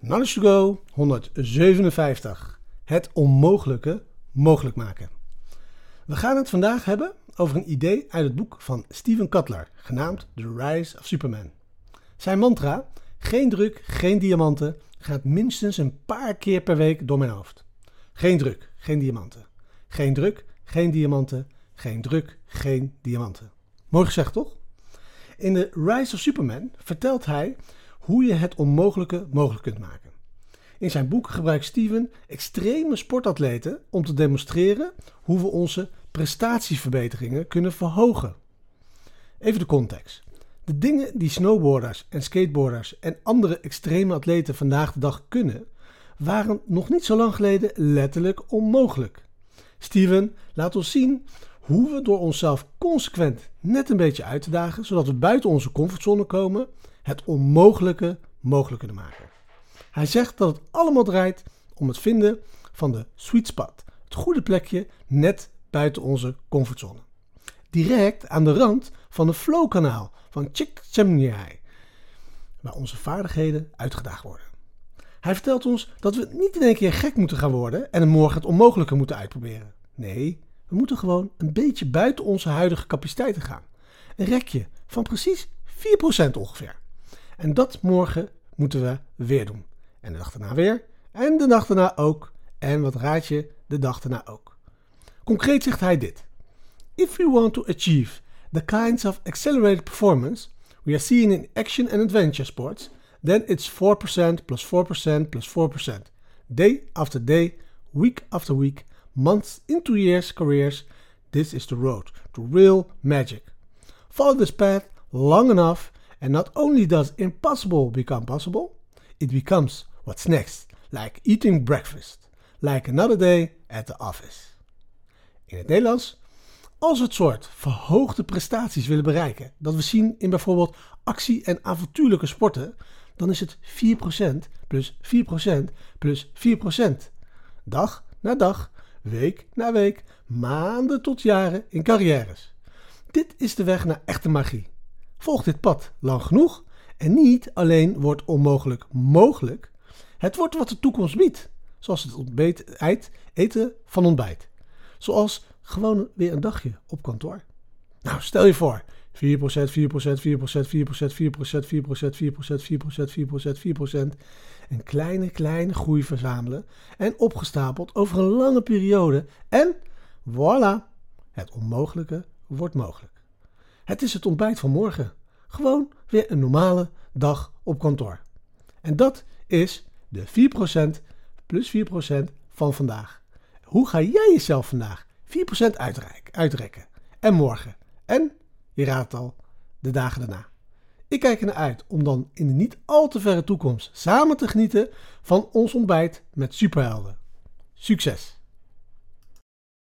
Knowledge to Go 157. Het onmogelijke mogelijk maken. We gaan het vandaag hebben over een idee uit het boek van Steven Kotler, genaamd The Rise of Superman. Zijn mantra, geen druk, geen diamanten, gaat minstens een paar keer per week door mijn hoofd. Geen druk, geen diamanten. Geen druk, geen diamanten. Geen druk, geen diamanten. Mooi gezegd toch? In The Rise of Superman vertelt hij hoe je het onmogelijke mogelijk kunt maken. In zijn boek gebruikt Steven extreme sportatleten om te demonstreren hoe we onze prestatieverbeteringen kunnen verhogen. Even de context. De dingen die snowboarders en skateboarders en andere extreme atleten vandaag de dag kunnen, waren nog niet zo lang geleden letterlijk onmogelijk. Steven laat ons zien hoe we door onszelf consequent net een beetje uit te dagen, zodat we buiten onze comfortzone komen, het onmogelijke mogelijk kunnen maken. Hij zegt dat het allemaal draait om het vinden van de sweet spot, het goede plekje net buiten onze comfortzone. Direct aan de rand van het flow-kanaal van Csikszentmihalyi, waar onze vaardigheden uitgedaagd worden. Hij vertelt ons dat we niet in één keer gek moeten gaan worden en morgen het onmogelijke moeten uitproberen. Nee, we moeten gewoon een beetje buiten onze huidige capaciteiten gaan. Een rekje van precies 4% ongeveer. En dat morgen moeten we weer doen. En de dag daarna weer. En de dag daarna ook. En wat raad je, de dag daarna ook. Concreet zegt hij dit. If we want to achieve the kinds of accelerated performance we are seeing in action and adventure sports, then it's 4% plus 4% plus 4%. Day after day, week after week, months into years, careers, this is the road to real magic. Follow this path long enough, and not only does impossible become possible, it becomes what's next, like eating breakfast, like another day at the office. In het Nederlands, als we het soort verhoogde prestaties willen bereiken dat we zien in bijvoorbeeld actie- en avontuurlijke sporten, dan is het 4% plus 4% plus 4%. Dag na dag, week na week, maanden tot jaren in carrières. Dit is de weg naar echte magie. Volg dit pad lang genoeg en niet alleen wordt onmogelijk mogelijk, het wordt wat de toekomst biedt. Zoals het ontbijt, eten van ontbijt. Zoals gewoon weer een dagje op kantoor. Nou, stel je voor, 4%, 4%, 4%, 4%, 4%, 4%, 4%, 4%, 4%, 4%, 4%, 4%. Een kleine, kleine groei verzamelen en opgestapeld over een lange periode. En voilà, het onmogelijke wordt mogelijk. Het is het ontbijt van morgen. Gewoon weer een normale dag op kantoor. En dat is de 4% plus 4% van vandaag. Hoe ga jij jezelf vandaag 4% uitrekken? En morgen? En, je raadt al, de dagen daarna. Ik kijk ernaar uit om dan in de niet al te verre toekomst samen te genieten van ons ontbijt met superhelden. Succes!